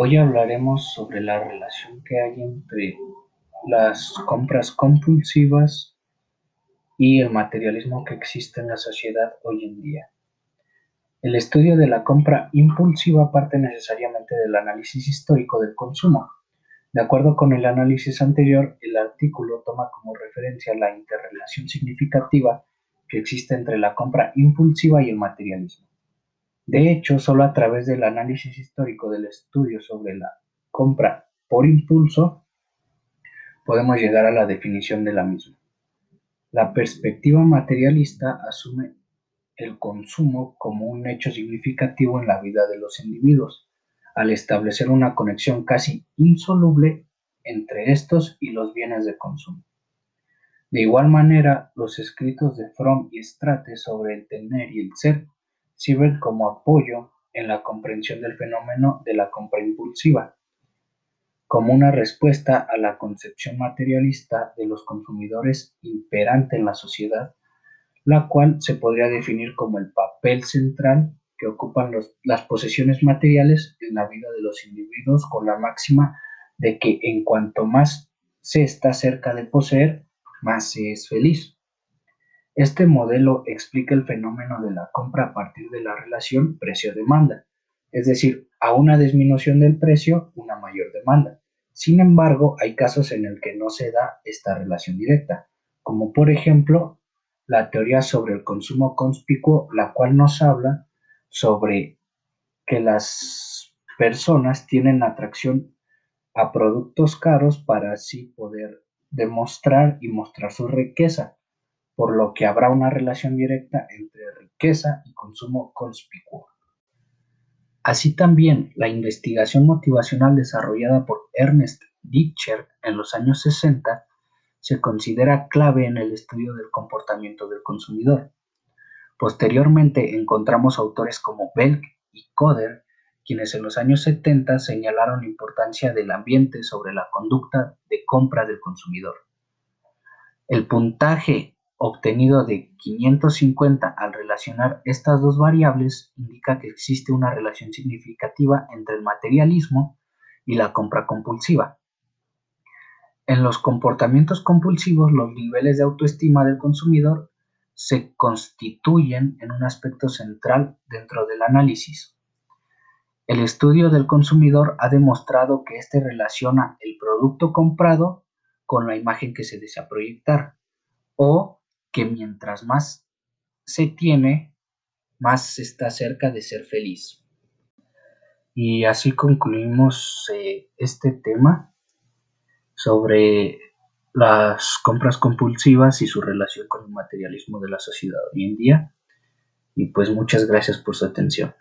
Hoy hablaremos sobre la relación que hay entre las compras compulsivas y el materialismo que existe en la sociedad hoy en día. El estudio de la compra impulsiva parte necesariamente del análisis histórico del consumo. De acuerdo con el análisis anterior, el artículo toma como referencia la interrelación significativa que existe entre la compra impulsiva y el materialismo. De hecho, solo a través del análisis histórico del estudio sobre la compra por impulso podemos llegar a la definición de la misma. La perspectiva materialista asume el consumo como un hecho significativo en la vida de los individuos, al establecer una conexión casi insoluble entre estos y los bienes de consumo. De igual manera, los escritos de Fromm y Strates sobre el tener y el ser sirven como apoyo en la comprensión del fenómeno de la compra impulsiva, como una respuesta a la concepción materialista de los consumidores imperante en la sociedad, la cual se podría definir como el papel central que ocupan las posesiones materiales en la vida de los individuos con la máxima de que en cuanto más se está cerca de poseer, más se es feliz. Este modelo explica el fenómeno de la compra a partir de la relación precio-demanda, es decir, a una disminución del precio, una mayor demanda. Sin embargo, hay casos en el que no se da esta relación directa, como por ejemplo la teoría sobre el consumo conspicuo, la cual nos habla sobre que las personas tienen atracción a productos caros para así poder demostrar y mostrar su riqueza por lo que habrá una relación directa entre riqueza y consumo conspicuo. Así también, la investigación motivacional desarrollada por Ernest Ditcher en los años 60 se considera clave en el estudio del comportamiento del consumidor. Posteriormente encontramos autores como Belk y Coder, quienes en los años 70 señalaron la importancia del ambiente sobre la conducta de compra del consumidor. El puntaje obtenido de 550 al relacionar estas dos variables indica que existe una relación significativa entre el materialismo y la compra compulsiva. En los comportamientos compulsivos, los niveles de autoestima del consumidor se constituyen en un aspecto central dentro del análisis. El estudio del consumidor ha demostrado que éste relaciona el producto comprado con la imagen que se desea proyectar o que mientras más se tiene, más se está cerca de ser feliz. Y así concluimos eh, este tema sobre las compras compulsivas y su relación con el materialismo de la sociedad hoy en día. Y pues muchas gracias por su atención.